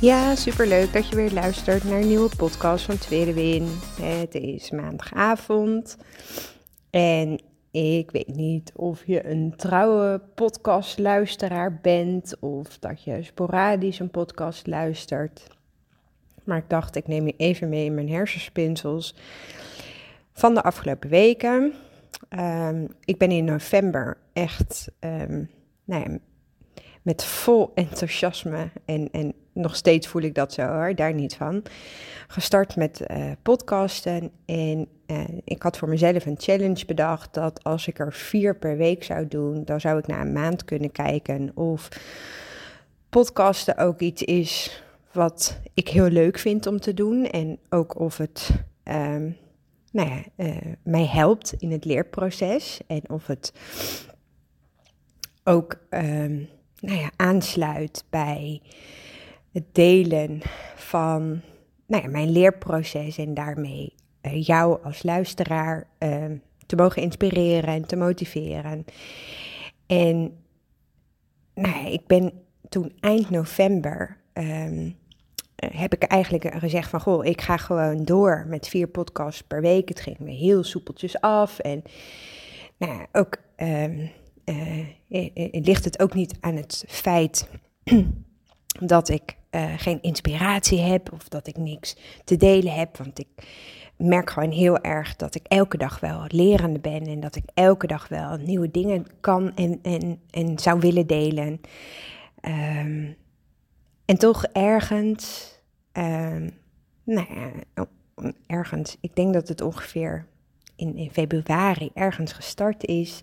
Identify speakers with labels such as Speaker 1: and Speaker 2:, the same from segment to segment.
Speaker 1: Ja, superleuk dat je weer luistert naar een nieuwe podcast van Tweede Win. Het is maandagavond en ik weet niet of je een trouwe podcastluisteraar bent of dat je sporadisch een podcast luistert. Maar ik dacht, ik neem je even mee in mijn hersenspinsels van de afgelopen weken. Um, ik ben in november echt um, nou ja, met vol enthousiasme en, en nog steeds voel ik dat zo hoor, daar niet van. Gestart met uh, podcasten en uh, ik had voor mezelf een challenge bedacht dat als ik er vier per week zou doen, dan zou ik na een maand kunnen kijken of podcasten ook iets is wat ik heel leuk vind om te doen en ook of het um, nou ja, uh, mij helpt in het leerproces en of het ook um, nou ja, aansluit bij het delen van nou ja, mijn leerproces en daarmee uh, jou als luisteraar uh, te mogen inspireren en te motiveren. En nou ja, ik ben toen eind november um, heb ik eigenlijk gezegd van goh, ik ga gewoon door met vier podcasts per week. Het ging me heel soepeltjes af en nou ja, ook uh, ligt het ook niet aan het feit dat ik geen inspiratie heb of dat ik niks te delen heb. Want ik merk gewoon heel erg dat ik elke dag wel lerende ben en dat ik elke dag wel nieuwe dingen kan en, en, en zou willen delen. Um, en toch ergens, um, nou ja, ergens, ik denk dat het ongeveer in februari ergens gestart is.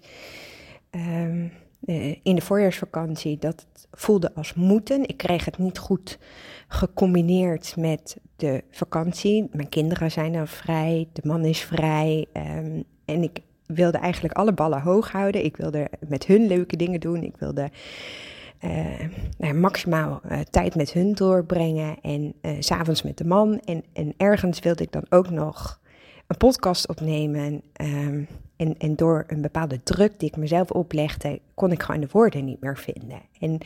Speaker 1: Um, uh, in de voorjaarsvakantie dat voelde als moeten. Ik kreeg het niet goed gecombineerd met de vakantie. Mijn kinderen zijn dan vrij, de man is vrij. Um, en ik wilde eigenlijk alle ballen hoog houden. Ik wilde met hun leuke dingen doen. Ik wilde uh, nou, maximaal uh, tijd met hun doorbrengen. En uh, s'avonds met de man. En, en ergens wilde ik dan ook nog een podcast opnemen. Um, en, door een bepaalde druk die ik mezelf oplegde, kon ik gewoon de woorden niet meer vinden. En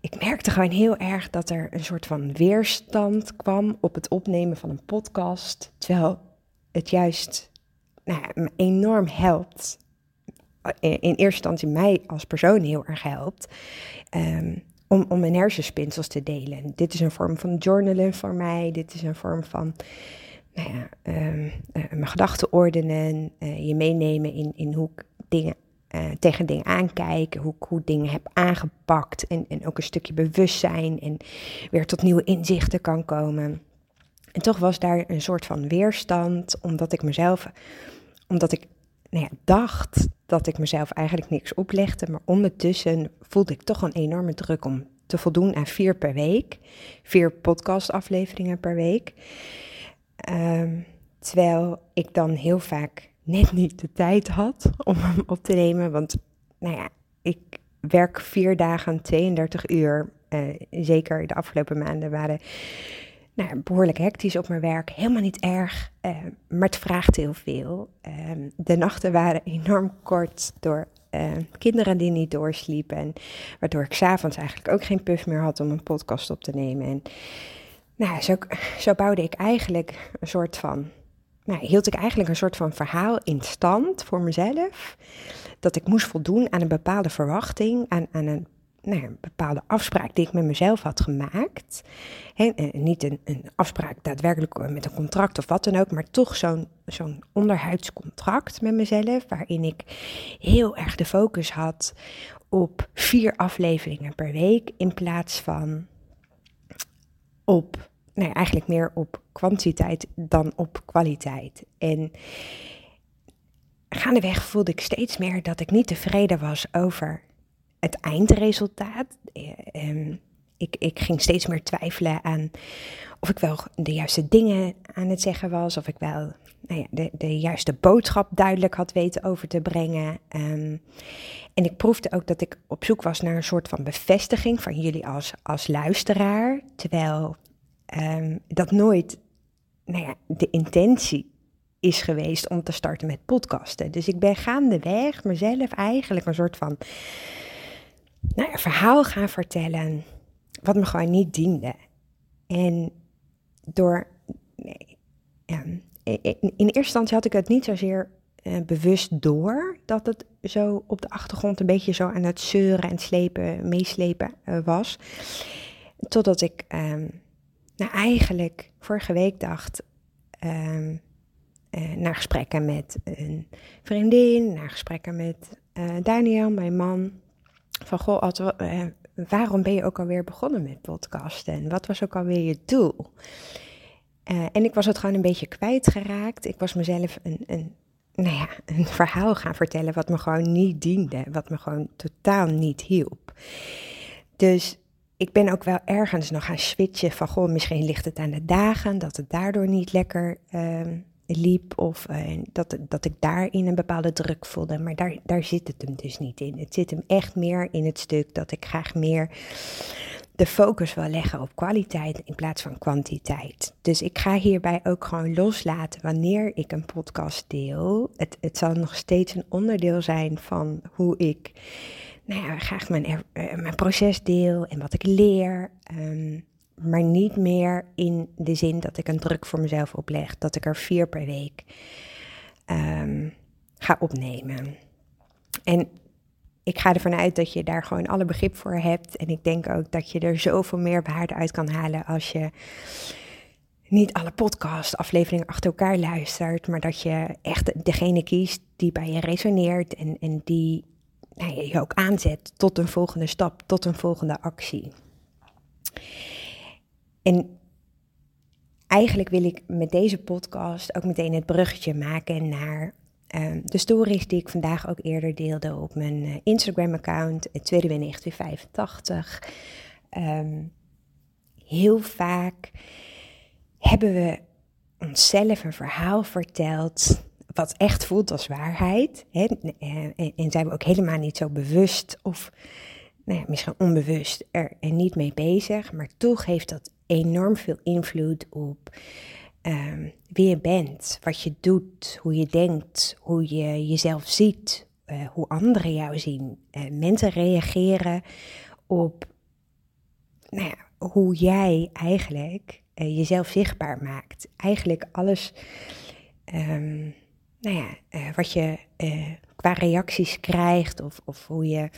Speaker 1: ik merkte gewoon heel erg dat er een soort van weerstand kwam op het opnemen van een podcast. Terwijl het juist nou, me enorm helpt. In eerste instantie mij als persoon heel erg helpt. Um, om, om mijn hersenspinsels te delen. Dit is een vorm van journalen voor mij. Dit is een vorm van nou uh, uh, mijn gedachten ordenen, uh, je meenemen in, in hoe ik dingen, eh, tegen dingen aankijk, hoe ik hoe dingen heb aangepakt en, en ook een stukje bewustzijn en weer tot nieuwe inzichten kan komen. En toch was daar een soort van weerstand, omdat ik mezelf, omdat ik nou ja, dacht dat ik mezelf eigenlijk niks oplegde, maar ondertussen voelde ik toch een enorme druk om te voldoen aan vier per week, vier podcastafleveringen per week. Um, terwijl ik dan heel vaak net niet de tijd had om hem op te nemen. Want, nou ja, ik werk vier dagen, 32 uur. Uh, zeker de afgelopen maanden waren nou, behoorlijk hectisch op mijn werk. Helemaal niet erg, uh, maar het vraagt heel veel. Uh, de nachten waren enorm kort door uh, kinderen die niet doorsliepen. Waardoor ik s'avonds eigenlijk ook geen puff meer had om een podcast op te nemen. En nou, zo, zo bouwde ik eigenlijk een soort van. Nou, hield ik eigenlijk een soort van verhaal in stand voor mezelf. Dat ik moest voldoen aan een bepaalde verwachting, aan, een nou ja, bepaalde afspraak die ik met mezelf had gemaakt. He, niet een, een, afspraak daadwerkelijk met een contract of wat dan ook, maar toch zo'n zo'n onderhuidscontract met mezelf, waarin ik heel erg de focus had op vier afleveringen per week in plaats van op, nou eigenlijk meer op kwantiteit dan op kwaliteit. En gaandeweg voelde ik steeds meer dat ik niet tevreden was over het eindresultaat. Uh, ik, ik ging steeds meer twijfelen aan of ik wel de juiste dingen aan het zeggen was, of ik wel nou ja, de, de juiste boodschap duidelijk had weten over te brengen. Um, en ik proefde ook dat ik op zoek was naar een soort van bevestiging van jullie als, als luisteraar, terwijl um, dat nooit nou ja, de intentie is geweest om te starten met podcasten. Dus ik ben gaandeweg mezelf eigenlijk een soort van nou ja, verhaal gaan vertellen wat me gewoon niet diende. En door. Nee, ja, in eerste instantie had ik het niet zozeer uh, bewust door dat het zo op de achtergrond een beetje zo aan het zeuren en slepen, meeslepen was. Totdat ik um, nou eigenlijk vorige week dacht. Um, naar gesprekken met een vriendin, naar gesprekken met Daniel, mijn man. Van goh, waarom ben je ook alweer begonnen met podcasten? En wat was ook alweer je doel? Uh, en ik was het gewoon een beetje kwijtgeraakt. Ik was mezelf een, een, nou ja, een verhaal gaan vertellen wat me gewoon niet diende. Wat me gewoon totaal niet hielp. Dus ik ben ook wel ergens nog gaan switchen van, goh, misschien ligt het aan de dagen, dat het daardoor niet lekker uh, liep of uh, dat, dat ik daarin een bepaalde druk voelde. Maar daar, daar zit het hem dus niet in. Het zit hem echt meer in het stuk dat ik graag meer de focus wil leggen op kwaliteit in plaats van kwantiteit. Dus ik ga hierbij ook gewoon loslaten wanneer ik een podcast deel. Het, het zal nog steeds een onderdeel zijn van hoe ik nou ja, graag mijn, uh, mijn proces deel en wat ik leer. Um, maar niet meer in de zin dat ik een druk voor mezelf opleg, dat ik er vier per week um, ga opnemen. En ik ga ervan uit dat je daar gewoon alle begrip voor hebt. En ik denk ook dat je er zoveel meer waarde uit kan halen als je niet alle podcast-afleveringen achter elkaar luistert, maar dat je echt degene kiest die bij je resoneert en, en die nou, je ook aanzet tot een volgende stap, tot een volgende actie. En eigenlijk wil ik met deze podcast ook meteen het bruggetje maken naar um, de stories die ik vandaag ook eerder deelde op mijn uh, Instagram-account, het tweede 1985. Um, heel vaak hebben we onszelf een verhaal verteld wat echt voelt als waarheid. Hè? En, en, zijn we ook helemaal niet zo bewust of nou ja, misschien onbewust er, er niet mee bezig. Maar toch heeft dat enorm veel invloed op um, wie je bent, wat je doet, hoe je denkt, hoe je jezelf ziet, uh, hoe anderen jou zien. Uh, mensen reageren op nou ja, hoe jij eigenlijk uh, jezelf zichtbaar maakt. Eigenlijk alles um, nou ja, wat je qua reacties krijgt of, of hoe je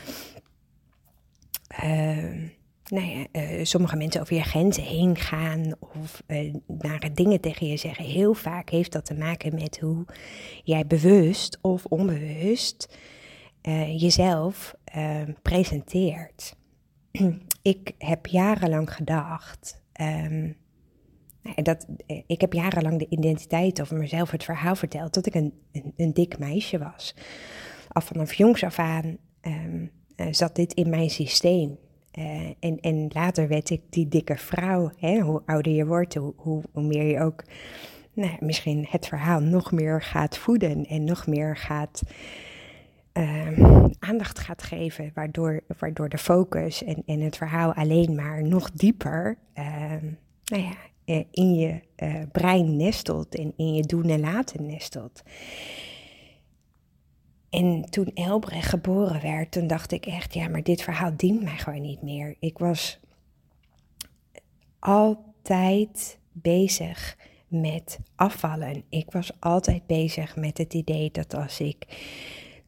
Speaker 1: ehm, nou ja, uh, sommige mensen over je grenzen heen gaan of uh, nare dingen tegen je zeggen. Heel vaak heeft dat te maken met hoe jij bewust of onbewust uh, jezelf presenteert. ik heb jarenlang gedacht. Um, dat, ik heb jarenlang de identiteit over mezelf, het verhaal verteld dat ik een, een, dik meisje was. Al vanaf jongs af aan um, zat dit in mijn systeem. Uh, en, en later werd ik die dikke vrouw. Hè? Hoe ouder je wordt, hoe, meer je ook nou, misschien het verhaal nog meer gaat voeden en nog meer gaat uh, aandacht gaat geven, waardoor, waardoor de focus en, en het verhaal alleen maar nog dieper uh, nou ja, eh, in je uh, brein nestelt en in je doen en laten nestelt. En toen Elbrecht geboren werd, toen dacht ik echt, ja, maar dit verhaal dient mij gewoon niet meer. Ik was altijd bezig met afvallen. Ik was altijd bezig met het idee dat als ik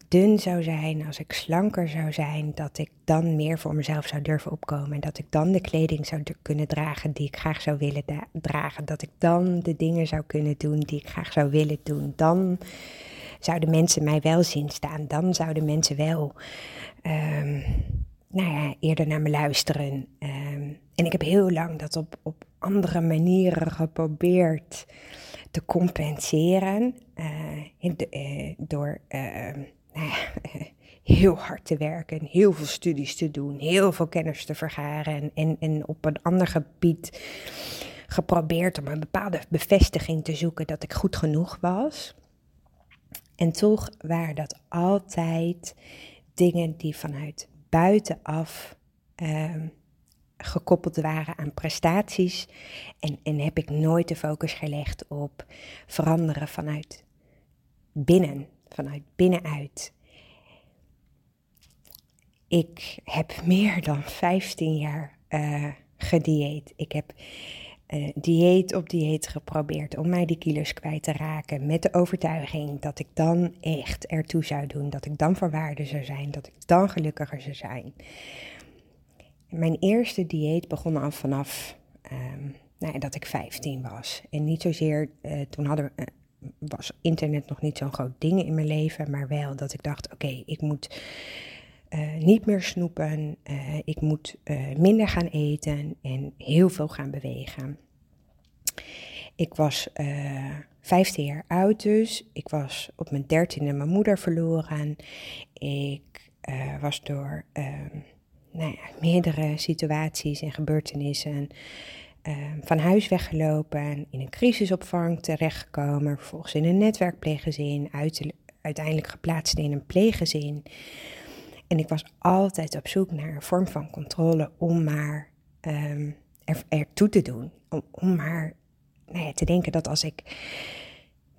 Speaker 1: dun zou zijn, als ik slanker zou zijn, dat ik dan meer voor mezelf zou durven opkomen. En dat ik dan de kleding zou kunnen dragen die ik graag zou willen dragen. Dat ik dan de dingen zou kunnen doen die ik graag zou willen doen. Dan zouden mensen mij wel zien staan. Dan zouden mensen wel um, nou ja, eerder naar me luisteren. Um, en ik heb heel lang dat op, op andere manieren geprobeerd te compenseren. Uh, de, uh, door uh, nou ja, heel hard te werken, heel veel studies te doen, heel veel kennis te vergaren en, en op een ander gebied geprobeerd om een bepaalde bevestiging te zoeken dat ik goed genoeg was. En toch waren dat altijd dingen die vanuit buitenaf uh, gekoppeld waren aan prestaties. En, en heb ik nooit de focus gelegd op veranderen vanuit binnen, vanuit binnenuit. Ik heb meer dan 15 jaar uh. Ik heb uh, dieet op dieet geprobeerd om mij die kilo's kwijt te raken. Met de overtuiging dat ik dan echt ertoe zou doen. Dat ik dan waarde zou zijn. Dat ik dan gelukkiger zou zijn. Mijn eerste dieet begon al vanaf um, nou dat ik 15 was. En niet zozeer, uh, toen hadden we, uh, was internet nog niet zo'n groot ding in mijn leven. Maar wel dat ik dacht, oké, ik moet uh, niet meer snoepen. Uh, ik moet uh, minder gaan eten en heel veel gaan bewegen. Ik was 15 jaar oud dus. Ik was op mijn dertiende mijn moeder verloren. Ik was door nou ja, meerdere situaties en gebeurtenissen van huis weggelopen. In een crisisopvang terechtgekomen. Vervolgens in een netwerkpleeggezin. Uit, uiteindelijk geplaatst in een pleeggezin. En ik was altijd op zoek naar een vorm van controle om maar um, er, ertoe te doen. Om, om maar nou ja, te denken dat als ik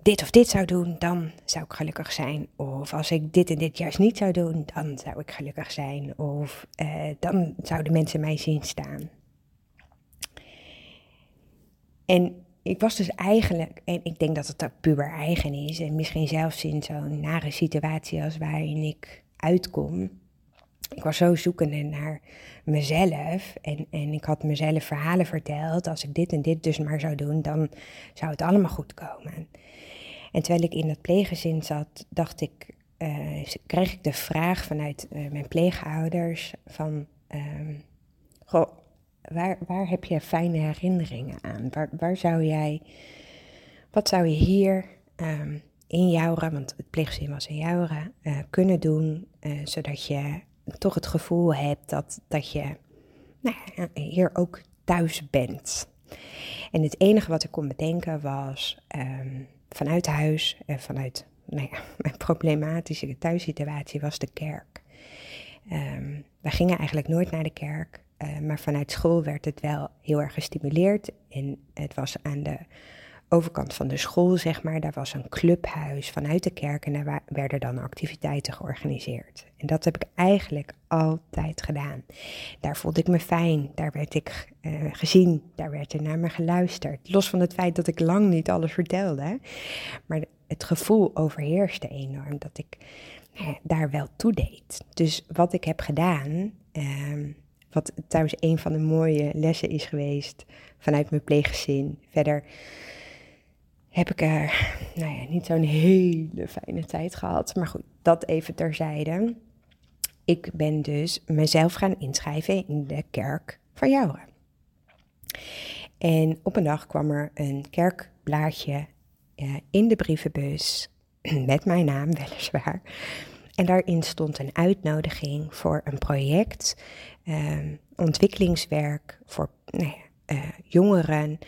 Speaker 1: dit of dit zou doen, dan zou ik gelukkig zijn. Of als ik dit en dit juist niet zou doen, dan zou ik gelukkig zijn. Of uh, dan zouden mensen mij zien staan. En ik was dus eigenlijk, en ik denk dat het ook puber eigen is, en misschien zelfs in zo'n nare situatie als waarin ik uitkom, ik was zo zoekende naar mezelf. En, en ik had mezelf verhalen verteld. Als ik dit en dit dus maar zou doen, dan zou het allemaal goed komen. En terwijl ik in dat pleeggezin zat, dacht ik, uh, kreeg ik de vraag vanuit uh, mijn pleegouders van, uh, goh, waar, waar heb je fijne herinneringen aan? Waar, waar zou jij, wat zou je hier um, in Joura, want het pleeggezin was in Joura, uh, kunnen doen, zodat je toch het gevoel hebt dat, dat je nou hier ook thuis bent. En het enige wat ik kon bedenken was um, vanuit huis en vanuit nou ja, mijn problematische thuissituatie was de kerk. Um, we gingen eigenlijk nooit naar de kerk, uh, maar vanuit school werd het wel heel erg gestimuleerd. En het was aan de overkant van de school, zeg maar, daar was een clubhuis vanuit de kerk en daar werden dan activiteiten georganiseerd. En dat heb ik eigenlijk altijd gedaan. Daar voelde ik me fijn, daar werd ik uh, gezien, daar werd er naar me geluisterd. Los van het feit dat ik lang niet alles vertelde, maar het gevoel overheerste enorm dat ik nou daar wel toe deed. Dus wat ik heb gedaan, uh, wat trouwens een van de mooie lessen is geweest vanuit mijn pleeggezin, verder heb ik er nou ja, niet zo'n hele fijne tijd gehad. Maar goed, dat even terzijde. Ik ben dus mezelf gaan inschrijven in de kerk van Jouren. En op een dag kwam er een kerkblaadje uh, in de brievenbus met mijn naam weliswaar. En daarin stond een uitnodiging voor een project, uh, ontwikkelingswerk voor nou ja, jongeren,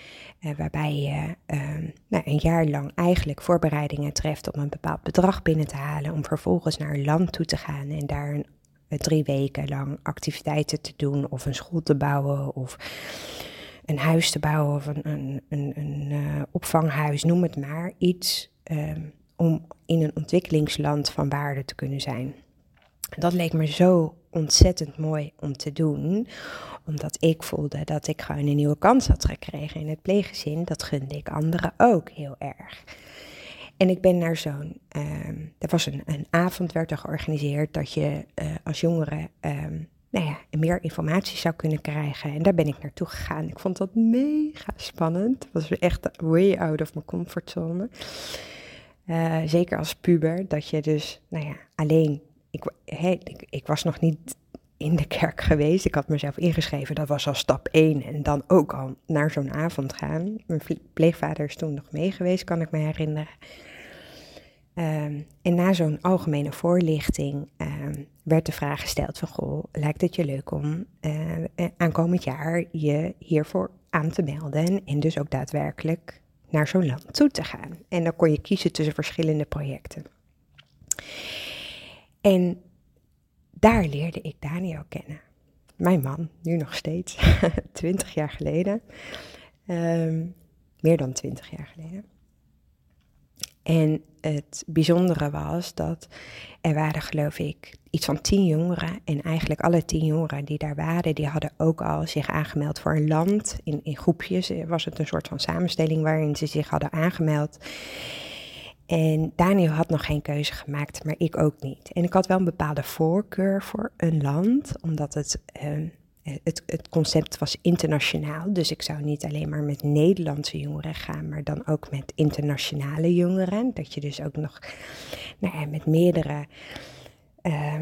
Speaker 1: uh, waarbij je uh, nou, een jaar lang eigenlijk voorbereidingen treft om een bepaald bedrag binnen te halen, om vervolgens naar een land toe te gaan en daar een, eh, drie weken lang activiteiten te doen, of een school te bouwen, of een huis te bouwen, of een, een, een, een opvanghuis, noem het maar, iets ehm, om in een ontwikkelingsland van waarde te kunnen zijn. Dat leek me zo ontzettend mooi om te doen, omdat ik voelde dat ik gewoon een nieuwe kans had gekregen in het pleeggezin. Dat gunde ik anderen ook heel erg. En ik ben naar zo'n, um, er was een, een avond werd er georganiseerd dat je uh, als jongere um, nou ja, meer informatie zou kunnen krijgen. En daar ben ik naartoe gegaan. Ik vond dat mega spannend. Het was echt way out of my comfortzone. Uh, zeker als puber, dat je dus, nou ja, alleen ik, ik, was nog niet in de kerk geweest. Ik had mezelf ingeschreven. Dat was al stap 1. En dan ook al naar zo'n avond gaan. Mijn pleegvader is toen nog mee geweest, kan ik me herinneren. Ehm, en na zo'n algemene voorlichting ehm, werd de vraag gesteld van, goh, lijkt het je leuk om uh, aankomend jaar je hiervoor aan te melden en dus ook daadwerkelijk naar zo'n land toe te gaan. En dan kon je kiezen tussen verschillende projecten. En daar leerde ik Daniel kennen. Mijn man, nu nog steeds, twintig jaar geleden. Ehm, meer dan twintig jaar geleden. En het bijzondere was dat er waren, geloof ik, iets van tien jongeren. En eigenlijk alle tien jongeren die daar waren, die hadden ook al zich aangemeld voor een land. In, in groepjes was het een soort van samenstelling waarin ze zich hadden aangemeld. En Daniel had nog geen keuze gemaakt, maar ik ook niet. En ik had wel een bepaalde voorkeur voor een land, omdat het, uh, het, het concept was internationaal. Dus ik zou niet alleen maar met Nederlandse jongeren gaan, maar dan ook met internationale jongeren. Dat je dus ook nog nou ja, met meerdere uh,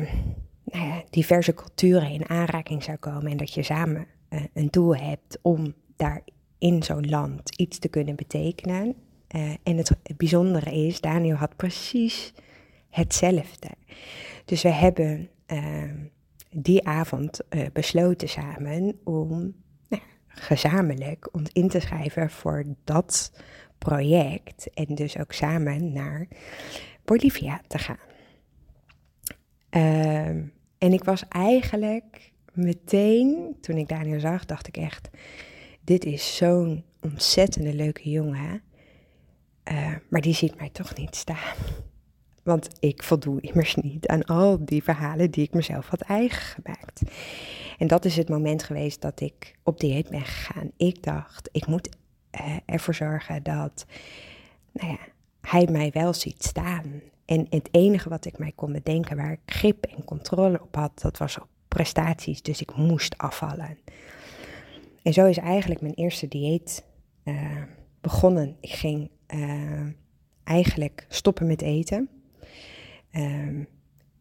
Speaker 1: nou ja, diverse culturen in aanraking zou komen. En dat je samen uh, een doel hebt om daar in zo'n land iets te kunnen betekenen. Uh, en het bijzondere is, Daniel had precies hetzelfde. Dus we hebben uh, die avond uh, besloten samen om nou, gezamenlijk ons in te schrijven voor dat project. En dus ook samen naar Bolivia te gaan. Ehm, en ik was eigenlijk meteen, toen ik Daniel zag, dacht ik echt: dit is zo'n ontzettende leuke jongen. Uh, maar die ziet mij toch niet staan. Want ik voldoe immers niet aan al die verhalen die ik mezelf had eigen gemaakt. En dat is het moment geweest dat ik op dieet ben gegaan. Ik dacht, ik moet uh, ervoor zorgen dat nou ja, hij mij wel ziet staan. En het enige wat ik mij kon bedenken waar ik grip en controle op had, dat was prestaties. Dus ik moest afvallen. En zo is eigenlijk mijn eerste dieet uh, begonnen. Ik ging uh, eigenlijk stoppen met eten. Um,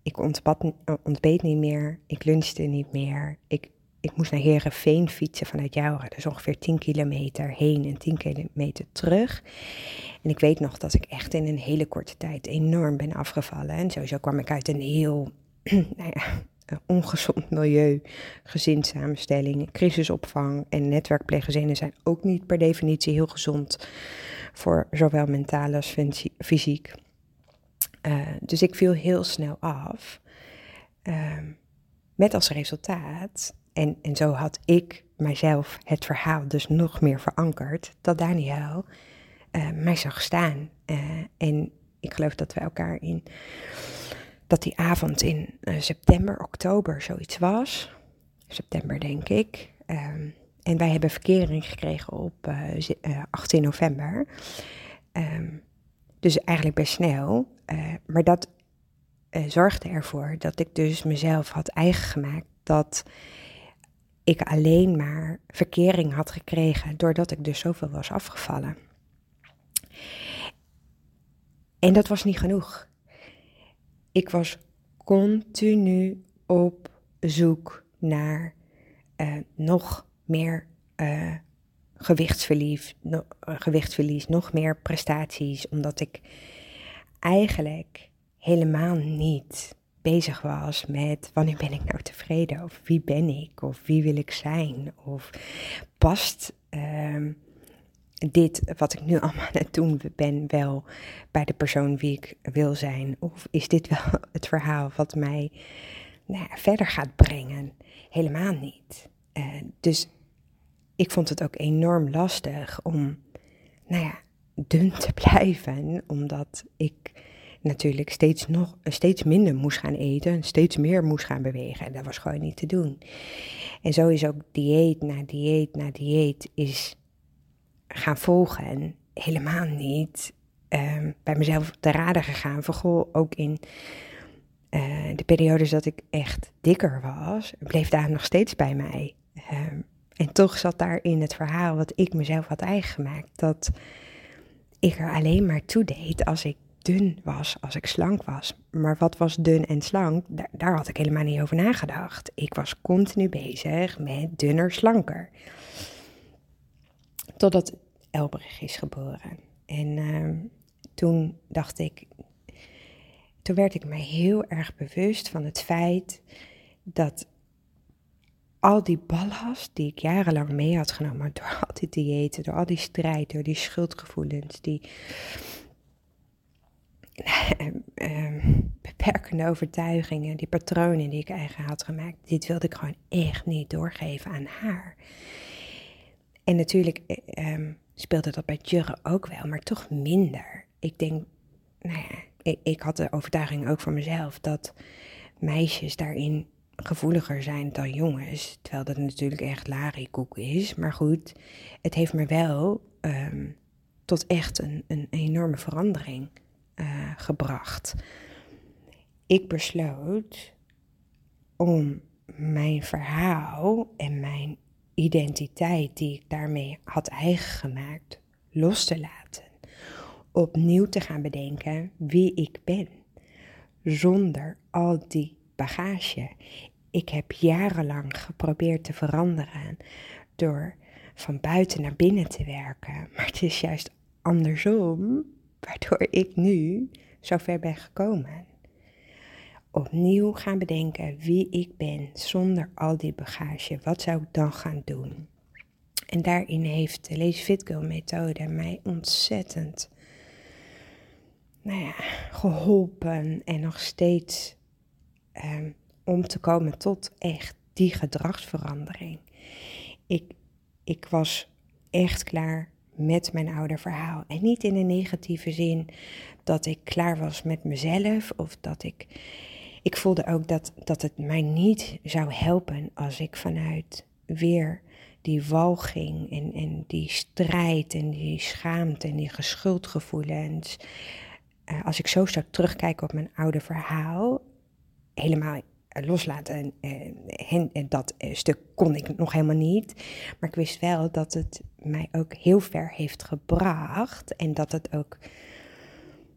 Speaker 1: ik ontbad, ontbeet niet meer, ik lunchte niet meer. Ik, ik moest naar Herenveen fietsen vanuit Jouren, dus ongeveer 10 kilometer heen en 10 kilometer terug. En ik weet nog dat ik echt in een hele korte tijd enorm ben afgevallen. En sowieso kwam ik uit een heel nou ja, ongezond milieu, gezinssamenstelling, crisisopvang en netwerkpleeggezinnen zijn ook niet per definitie heel gezond voor zowel mentaal als fysiek. Uh, dus ik viel heel snel af. Uh, met als resultaat, en, en zo had ik mijzelf het verhaal dus nog meer verankerd, dat Daniel uh, mij zag staan. Uh, en ik geloof dat we elkaar in, dat die avond in september, oktober zoiets was. September denk ik. Um, en wij hebben verkering gekregen op uh, eh, 18 eh, november. Um, dus eigenlijk best snel. Uh, maar dat zorgde ervoor dat ik dus mezelf had eigen gemaakt dat ik alleen maar verkering had gekregen doordat ik dus zoveel was afgevallen. En dat was niet genoeg. Ik was continu op zoek naar uh, nog meer uh, gewichtsverlies, uh, gewichtsverlies, nog meer prestaties, omdat ik eigenlijk helemaal niet bezig was met wanneer ben ik nou tevreden of wie ben ik of wie wil ik zijn of past uh, dit wat ik nu allemaal aan het doen ben wel bij de persoon wie ik wil zijn of is dit wel het verhaal wat mij nou verder gaat brengen? Helemaal niet. Uh, dus ik vond het ook enorm lastig om, nou ja, dun te blijven, omdat ik natuurlijk steeds, nog, steeds minder moest gaan eten, steeds meer moest gaan bewegen. En dat was gewoon niet te doen. En zo is ook dieet na dieet na dieet is gaan volgen. En helemaal niet um, bij mezelf te raden gegaan. Vooral ook in uh, de periodes dat ik echt dikker was, bleef daar nog steeds bij mij. Um, en toch zat daar in het verhaal wat ik mezelf had eigen gemaakt. Dat ik er alleen maar toe deed als ik dun was, als ik slank was. Maar wat was dun en slank? Daar, had ik helemaal niet over nagedacht. Ik was continu bezig met dunner, slanker. Totdat Elbrich is geboren. En uh, toen dacht ik, toen werd ik mij heel erg bewust van het feit dat al die ballast die ik jarenlang mee had genomen door al die diëten, door al die strijd, door die schuldgevoelens, die ehm, beperkende overtuigingen, die patronen die ik eigen had gemaakt, dit wilde ik gewoon echt niet doorgeven aan haar. En natuurlijk um, speelde dat bij Jurre ook wel, maar toch minder. Ik denk, nou ja, ik, ik had de overtuiging ook voor mezelf dat meisjes daarin gevoeliger zijn dan jongens. Terwijl dat natuurlijk echt larikoek is. Maar goed, het heeft me wel ehm, tot echt een, een enorme verandering uh, gebracht. Ik besloot om mijn verhaal en mijn identiteit die ik daarmee had eigen gemaakt los te laten. Opnieuw te gaan bedenken wie ik ben. Zonder al die bagage. Ik heb jarenlang geprobeerd te veranderen door van buiten naar binnen te werken. Maar het is juist andersom, waardoor ik nu zo ver ben gekomen. Opnieuw gaan bedenken wie ik ben zonder al die bagage. Wat zou ik dan gaan doen? En daarin heeft de Lazy Fit Girl methode mij ontzettend nou ja, geholpen en nog steeds um, om te komen tot echt die gedragsverandering. Ik, ik was echt klaar met mijn oude verhaal. En niet in een negatieve zin dat ik klaar was met mezelf of dat ik. Ik voelde ook dat, dat het mij niet zou helpen als ik vanuit weer die walging en, en die strijd en die schaamte en die geschuldgevoelens. Uh, als ik zo zou terugkijken op mijn oude verhaal, helemaal eh, loslaten. En, en, dat eh, stuk kon ik nog helemaal niet. Maar ik wist wel dat het mij ook heel ver heeft gebracht. En dat het ook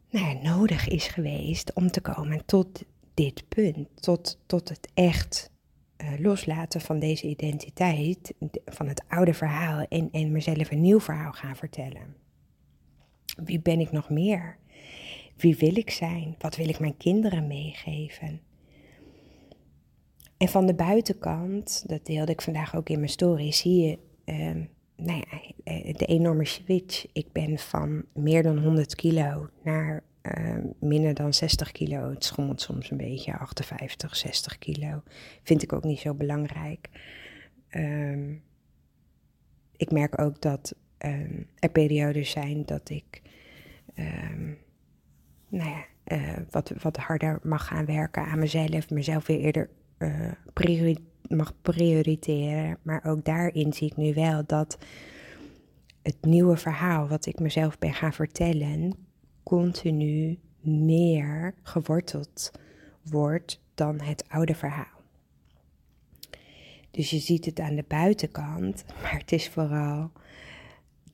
Speaker 1: nou ja, nodig is geweest om te komen tot dit punt. Tot, tot het echt uh, loslaten van deze identiteit. Van het oude verhaal. En, en mezelf een nieuw verhaal gaan vertellen. Wie ben ik nog meer? Wie wil ik zijn? Wat wil ik mijn kinderen meegeven? En van de buitenkant, dat deelde ik vandaag ook in mijn story, zie je uh, nou ja, eh, de enorme switch. Ik ben van meer dan 100 kilo naar uh, minder dan 60 kilo. Het schommelt soms een beetje, 58, 60 kilo. Vind ik ook niet zo belangrijk. Um, ik merk ook dat er periodes zijn dat ik nou ja, uh, wat, wat harder mag gaan werken aan mezelf, mezelf weer eerder uh, mag prioriteren. Maar ook daarin zie ik nu wel dat het nieuwe verhaal wat ik mezelf ben gaan vertellen, continu meer geworteld wordt dan het oude verhaal. Dus je ziet het aan de buitenkant, maar het is vooral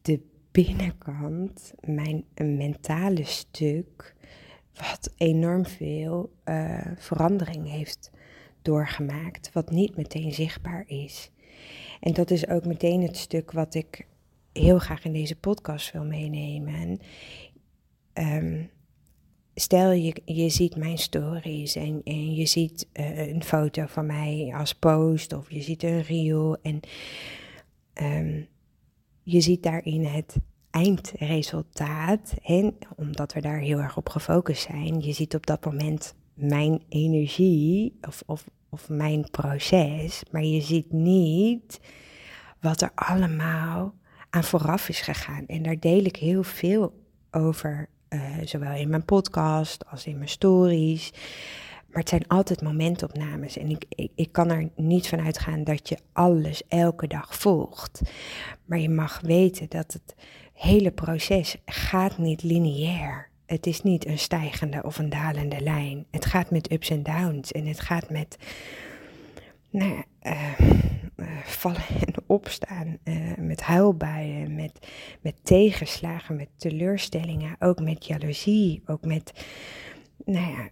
Speaker 1: de binnenkant, mijn mentale stuk, wat enorm veel uh, verandering heeft doorgemaakt, wat niet meteen zichtbaar is. En dat is ook meteen het stuk wat ik heel graag in deze podcast wil meenemen. Um, stel je, je ziet mijn stories en, en je ziet uh, een foto van mij als post of je ziet een reel en um, je ziet daarin het eindresultaat. En omdat we daar heel erg op gefocust zijn, je ziet op dat moment mijn energie of, of, of mijn proces, maar je ziet niet wat er allemaal aan vooraf is gegaan. En daar deel ik heel veel over, uh, zowel in mijn podcast als in mijn stories. Maar het zijn altijd momentopnames en ik, ik, ik, kan er niet van uitgaan dat je alles elke dag volgt. Maar je mag weten dat het hele proces gaat niet lineair het is niet een stijgende of een dalende lijn. Het gaat met ups en downs en het gaat met nou, uh, vallen en opstaan, uh, met huilbuien, met, met tegenslagen, met teleurstellingen, ook met jaloezie, ook met nou ja,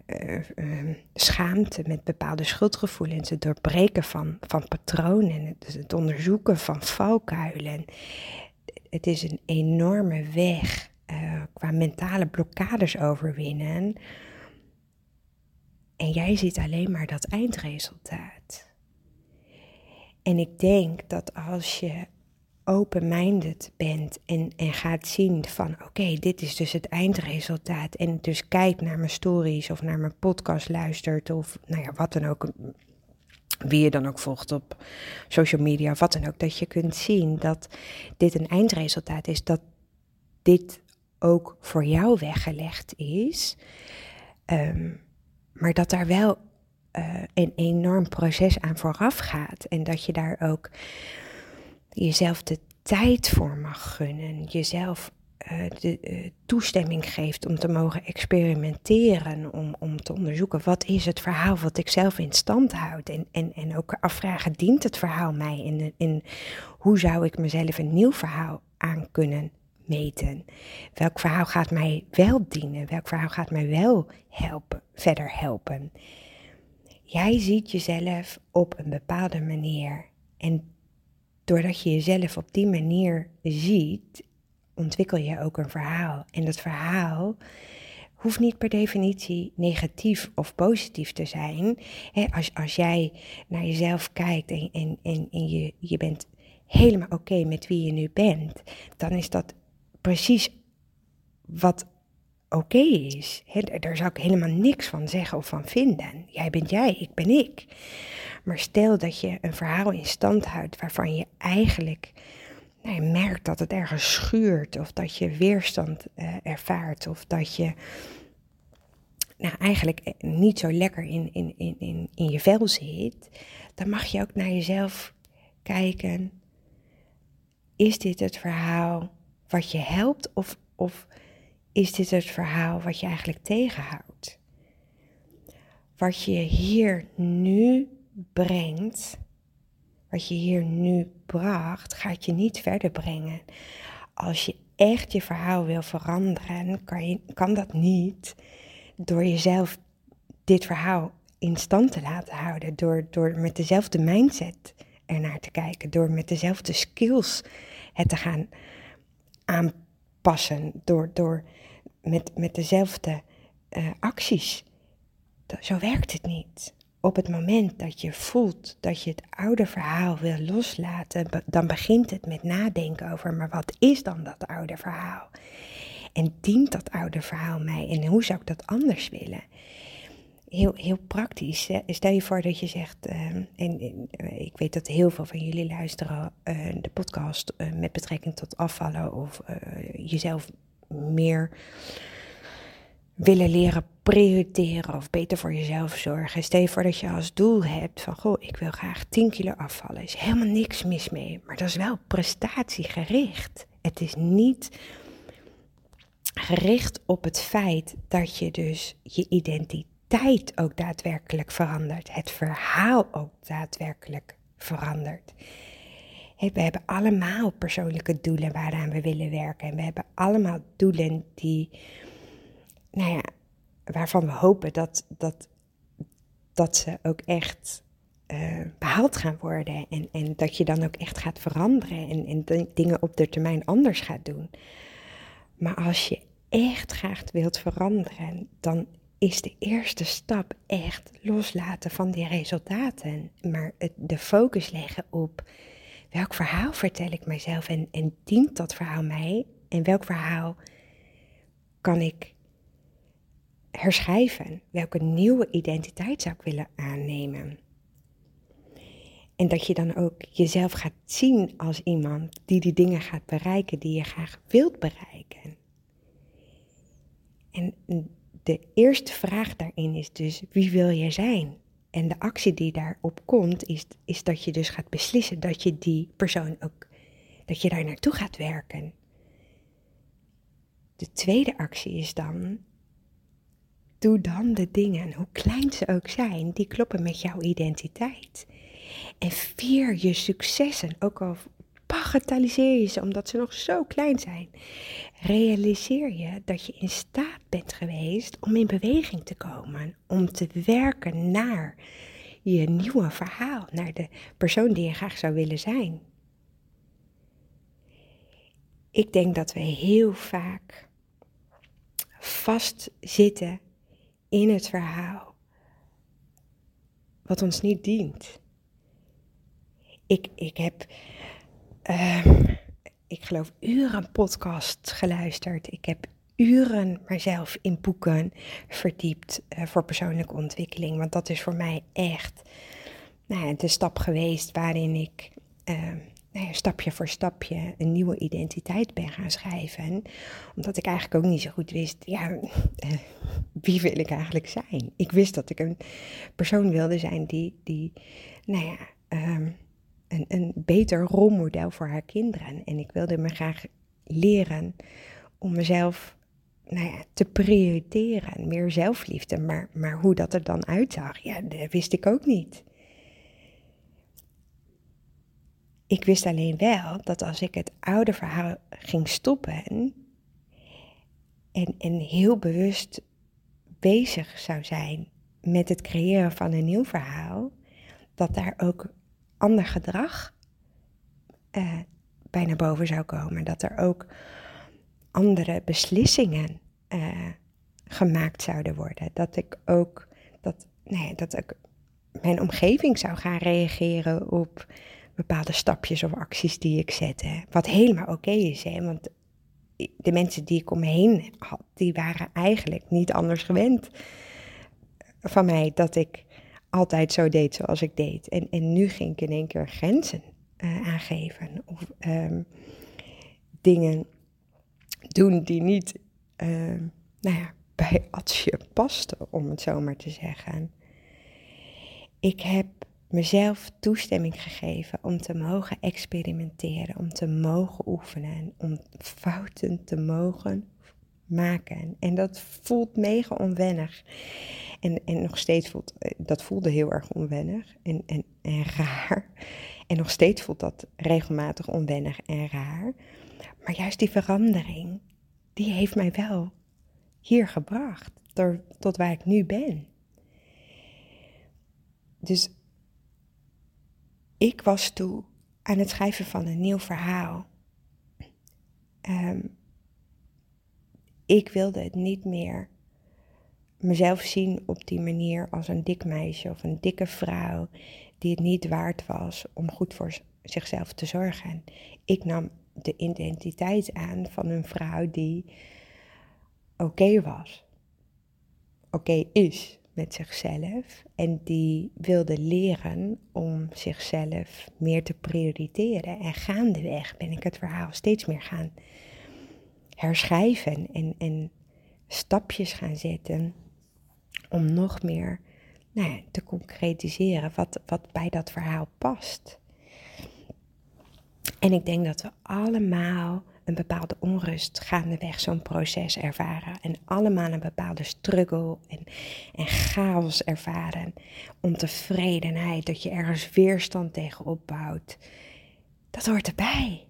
Speaker 1: schaamte, met bepaalde schuldgevoelens, het doorbreken van, van patronen, het, het onderzoeken van valkuilen. Het is een enorme weg uh, qua mentale blokkades overwinnen. En jij ziet alleen maar dat eindresultaat. En ik denk dat als je open-minded bent en, en gaat zien van oké, dit is dus het eindresultaat. En dus kijkt naar mijn stories of naar mijn podcast luistert of nou ja, wat dan ook. Wie je dan ook volgt op social media, wat dan ook. Dat je kunt zien dat dit een eindresultaat is. Dat dit ook voor jou weggelegd is. Ehm, maar dat daar wel uh, een enorm proces aan vooraf gaat. En dat je daar ook jezelf de tijd voor mag gunnen. Jezelf uh, de uh, toestemming geeft om te mogen experimenteren. Om, om te onderzoeken wat is het verhaal wat ik zelf in stand houd. En, en, en ook afvragen, dient het verhaal mij? En, en hoe zou ik mezelf een nieuw verhaal aan kunnen meten? Welk verhaal gaat mij wel dienen? Welk verhaal gaat mij wel helpen, verder helpen? Jij ziet jezelf op een bepaalde manier. En doordat je jezelf op die manier ziet, ontwikkel je ook een verhaal. En dat verhaal hoeft niet per definitie negatief of positief te zijn. als, als jij naar jezelf kijkt en, en, en, en je, je bent helemaal oké met wie je nu bent, dan is dat precies wat oké is. daar zou ik helemaal niks van zeggen of van vinden. Jij bent jij, ik ben ik. Maar stel dat je een verhaal in stand houdt waarvan je eigenlijk nou, merkt dat het ergens schuurt, of dat je weerstand uh, ervaart, of dat je nou, eigenlijk eh, niet zo lekker in, in, in, in, in je vel zit, dan mag je ook naar jezelf kijken. Is dit het verhaal wat je helpt, of, of is dit het verhaal wat je eigenlijk tegenhoudt? Wat je hier nu brengt, wat je hier nu bracht, gaat je niet verder brengen. Als je echt je verhaal wil veranderen, kan, je, kan dat niet door jezelf dit verhaal in stand te laten houden. Door, door met dezelfde mindset ernaar te kijken. Door met dezelfde skills het te gaan aanpassen. Door, door met, met dezelfde uh, acties. Zo werkt het niet op het moment dat je voelt dat je het oude verhaal wil loslaten, dan begint het met nadenken over, maar wat is dan dat oude verhaal? En dient dat oude verhaal mij en hoe zou ik dat anders willen? Heel, heel praktisch. Stel je voor dat je zegt, ehm, en, eh, ik weet dat heel veel van jullie luisteren uh, de podcast uh, met betrekking tot afvallen of jezelf meer willen leren prioriteren of beter voor jezelf zorgen. Stel je voor dat je als doel hebt van, goh, ik wil graag 10 kilo afvallen. is helemaal niks mis mee, maar dat is wel prestatiegericht. Het is niet gericht op het feit dat je dus je identiteit ook daadwerkelijk verandert. Het verhaal ook daadwerkelijk verandert. We hebben allemaal persoonlijke doelen waaraan we willen werken. En we hebben allemaal doelen die nou ja, waarvan we hopen dat, dat, dat ze ook echt uh, behaald gaan worden. En, en dat je dan ook echt gaat veranderen en, en dingen op de termijn anders gaat doen. Maar als je echt graag wilt veranderen, dan is de eerste stap echt loslaten van die resultaten. Maar het, de focus leggen op welk verhaal vertel ik mijzelf en, en dient dat verhaal mij? En welk verhaal kan ik herschrijven. Welke nieuwe identiteit zou ik willen aannemen? En dat je dan ook jezelf gaat zien als iemand die die dingen gaat bereiken die je graag wilt bereiken. En de eerste vraag daarin is dus: wie wil je zijn? En de actie die daarop komt, is, is dat je dus gaat beslissen dat je die persoon ook, dat je daar naartoe gaat werken. De tweede actie is dan Doe dan de dingen, hoe klein ze ook zijn, die kloppen met jouw identiteit. En vier je successen, ook al bagatelliseer je ze omdat ze nog zo klein zijn. Realiseer je dat je in staat bent geweest om in beweging te komen, om te werken naar je nieuwe verhaal, naar de persoon die je graag zou willen zijn. Ik denk dat we heel vaak vastzitten in het verhaal wat ons niet dient. Ik, ik heb, ehm, ik geloof, uren podcast geluisterd. Ik heb uren mijzelf in boeken verdiept uh, voor persoonlijke ontwikkeling. Want dat is voor mij echt nou de stap geweest waarin ik uh, nou ja, stapje voor stapje een nieuwe identiteit ben gaan schrijven. Omdat ik eigenlijk ook niet zo goed wist, ja, uh, wie wil ik eigenlijk zijn? Ik wist dat ik een persoon wilde zijn die, die nou ja, um, een, beter rolmodel voor haar kinderen. En ik wilde me graag leren om mezelf nou ja, te prioriteren, meer zelfliefde. Maar, maar hoe dat er dan uitzag, ja, dat wist ik ook niet. Ik wist alleen wel dat als ik het oude verhaal ging stoppen en, en heel bewust bezig zou zijn met het creëren van een nieuw verhaal, dat daar ook ander gedrag uh, bij naar boven zou komen. Dat er ook andere beslissingen uh, gemaakt zouden worden. Dat ik ook, dat, nee, dat ik mijn omgeving zou gaan reageren op bepaalde stapjes of acties die ik zette. Wat helemaal oké is, hè? want de mensen die ik om me heen had, die waren eigenlijk niet anders gewend van mij dat ik altijd zo deed zoals ik deed. En, en nu ging ik in één keer grenzen uh, aangeven of um, dingen doen die niet uh, nou ja, bij Atsje pasten, om het zo maar te zeggen. Ik heb mezelf toestemming gegeven om te mogen experimenteren, om te mogen oefenen, om fouten te mogen maken. En dat voelt mega onwennig. En, en nog steeds voelt, eh, dat voelde heel erg onwennig en, en, en raar. En nog steeds voelt dat regelmatig onwennig en raar. Maar juist die verandering, die heeft mij wel hier gebracht, tot waar ik nu ben. Dus ik was toe aan het schrijven van een nieuw verhaal. Um, ik wilde het niet meer mezelf zien op die manier als een dik meisje of een dikke vrouw die het niet waard was om goed voor zichzelf te zorgen. Ik nam de identiteit aan van een vrouw die oké was, oké is met zichzelf en die wilde leren om zichzelf meer te prioriteren. En gaandeweg ben ik het verhaal steeds meer gaan herschrijven en, en stapjes gaan zetten om nog meer nou ja, te concretiseren wat, wat bij dat verhaal past. En ik denk dat we allemaal een bepaalde onrust gaandeweg zo'n proces ervaren. En allemaal een bepaalde struggle en, en chaos ervaren. Ontevredenheid, dat je ergens weerstand tegen opbouwt. Dat hoort erbij.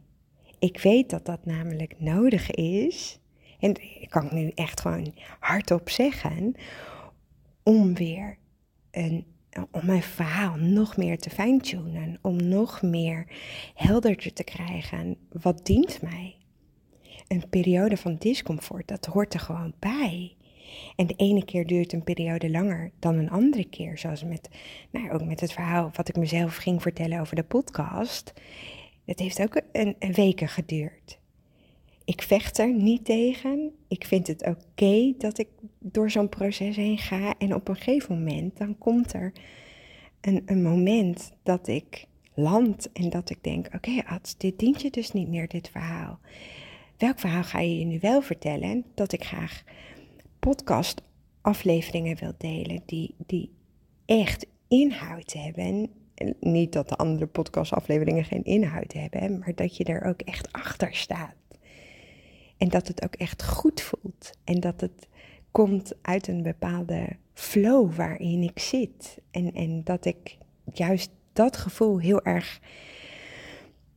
Speaker 1: Ik weet dat dat namelijk nodig is. En ik kan nu echt gewoon hardop zeggen. Om weer een, om mijn verhaal nog meer te fine-tunen. Om nog meer helderder te krijgen. Wat dient mij? Een periode van discomfort, dat hoort er gewoon bij. En de ene keer duurt een periode langer dan een andere keer. Zoals met, nou, ook met het verhaal wat ik mezelf ging vertellen over de podcast. Het heeft ook een, weken geduurd. Ik vecht er niet tegen. Ik vind het oké dat ik door zo'n proces heen ga. En op een gegeven moment, dan komt er een, een moment dat ik land en dat ik denk: oké, okay, Ad, dit dient je dus niet meer, dit verhaal. Welk verhaal ga je je nu wel vertellen? Dat ik graag podcast afleveringen wil delen die, die echt inhoud hebben niet dat de andere podcastafleveringen geen inhoud hebben, maar dat je er ook echt achter staat. En dat het ook echt goed voelt. En dat het komt uit een bepaalde flow waarin ik zit. En, en dat ik juist dat gevoel heel erg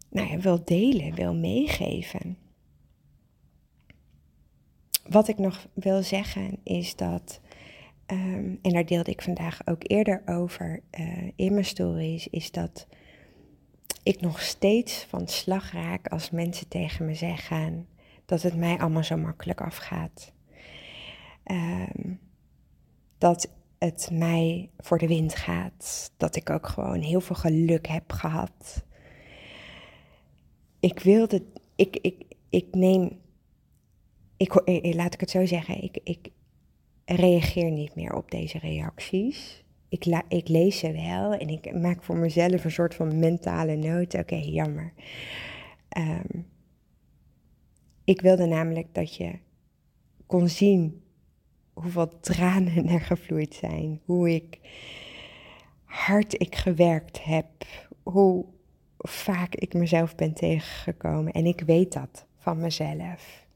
Speaker 1: nou ja, wil delen, wil meegeven. Wat ik nog wil zeggen is dat Um, en daar deelde ik vandaag ook eerder over uh, in mijn stories, is dat ik nog steeds van slag raak als mensen tegen me zeggen dat het mij allemaal zo makkelijk afgaat. Um, dat het mij voor de wind gaat. Dat ik ook gewoon heel veel geluk heb gehad. Ik wilde, ik, ik, ik neem, ik, eh, laat ik het zo zeggen, ik, ik reageer niet meer op deze reacties. Ik, la, ik lees ze wel en ik maak voor mezelf een soort van mentale noot. Oké, jammer. Um, ik wilde namelijk dat je kon zien hoeveel tranen er gevloeid zijn, hoe ik hard ik gewerkt heb, hoe vaak ik mezelf ben tegengekomen. En ik weet dat van mezelf.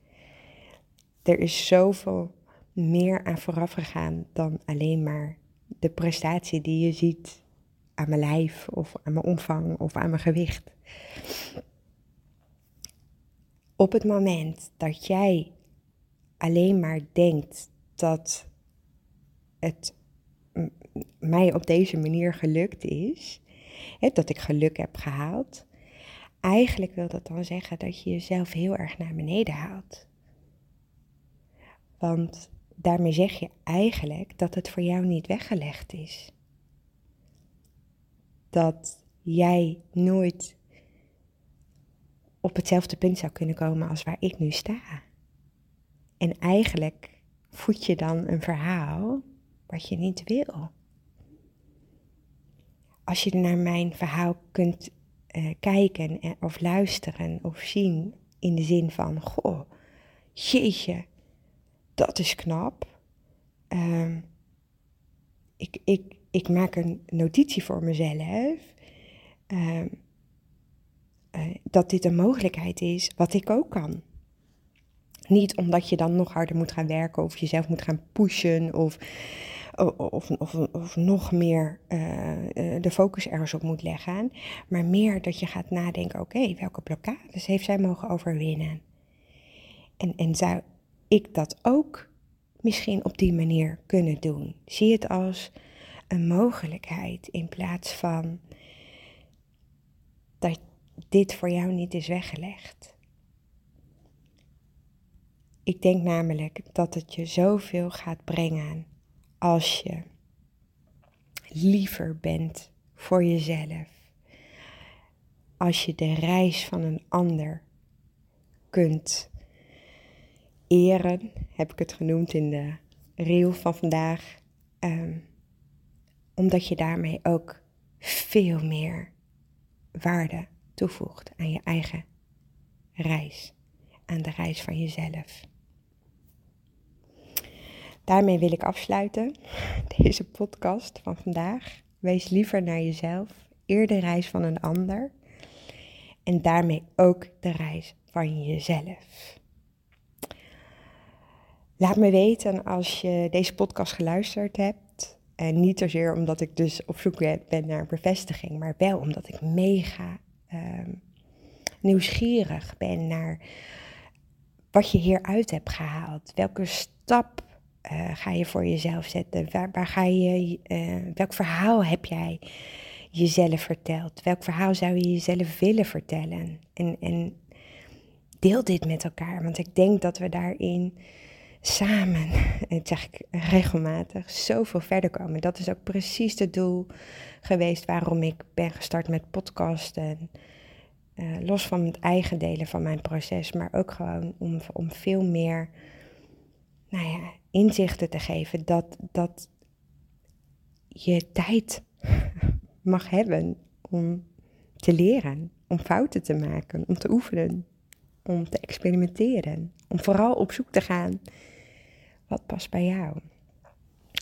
Speaker 1: Er is zoveel meer aan vooraf gegaan dan alleen maar de prestatie die je ziet aan mijn lijf of aan mijn omvang of aan mijn gewicht. Op het moment dat jij alleen maar denkt dat het mij op deze manier gelukt is, hè, dat ik geluk heb gehaald, eigenlijk wil dat dan zeggen dat je jezelf heel erg naar beneden haalt. Want daarmee zeg je eigenlijk dat het voor jou niet weggelegd is. Dat jij nooit op hetzelfde punt zou kunnen komen als waar ik nu sta. En eigenlijk voed je dan een verhaal wat je niet wil. Als je naar mijn verhaal kunt uh, kijken of luisteren of zien in de zin van, goh, jeetje, dat is knap. Uh, ik, ik, ik maak een notitie voor mezelf. Uh, dat dit een mogelijkheid is wat ik ook kan. Niet omdat je dan nog harder moet gaan werken of jezelf moet gaan pushen of, of, of, of nog meer uh, de focus ergens op moet leggen. Maar meer dat je gaat nadenken, oké, welke blokkades heeft zij mogen overwinnen? En, en zou ik dat ook misschien op die manier kunnen doen? Zie het als een mogelijkheid in plaats van dat dit voor jou niet is weggelegd. Ik denk namelijk dat het je zoveel gaat brengen als je liever bent voor jezelf. Als je de reis van een ander kunt eren, heb ik het genoemd in de reel van vandaag. Um, omdat je daarmee ook veel meer waarde toevoegt aan je eigen reis, aan de reis van jezelf. Daarmee wil ik afsluiten deze podcast van vandaag. Wees liever naar jezelf, eer de reis van een ander en daarmee ook de reis van jezelf. Laat me weten als je deze podcast geluisterd hebt. En niet zozeer omdat ik dus op zoek ben naar bevestiging, maar wel omdat ik mega uh, nieuwsgierig ben naar wat je hieruit hebt gehaald. Welke stap uh, ga je voor jezelf zetten? Waar, ga je, uh, welk verhaal heb jij jezelf verteld? Welk verhaal zou je jezelf willen vertellen? En, en deel dit met elkaar, want ik denk dat we daarin samen, dat zeg ik regelmatig, zoveel verder komen. Dat is ook precies het doel geweest waarom ik ben gestart met podcasten. Uh, los van het eigen delen van mijn proces, maar ook gewoon om, om veel meer nou ja, inzichten te geven dat, dat je tijd mag hebben om te leren, om fouten te maken, om te oefenen, om te experimenteren, om vooral op zoek te gaan wat past bij jou.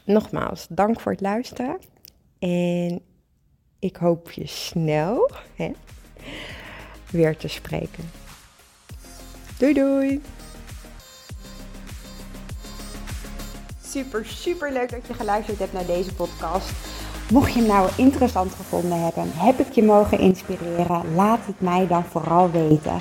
Speaker 1: Nogmaals, dank voor het luisteren en ik hoop je snel hè, weer te spreken. Doei doei! super, super leuk dat je geluisterd hebt naar deze podcast. Mocht je hem nou interessant gevonden hebben, heb ik je mogen inspireren, laat het mij dan vooral weten.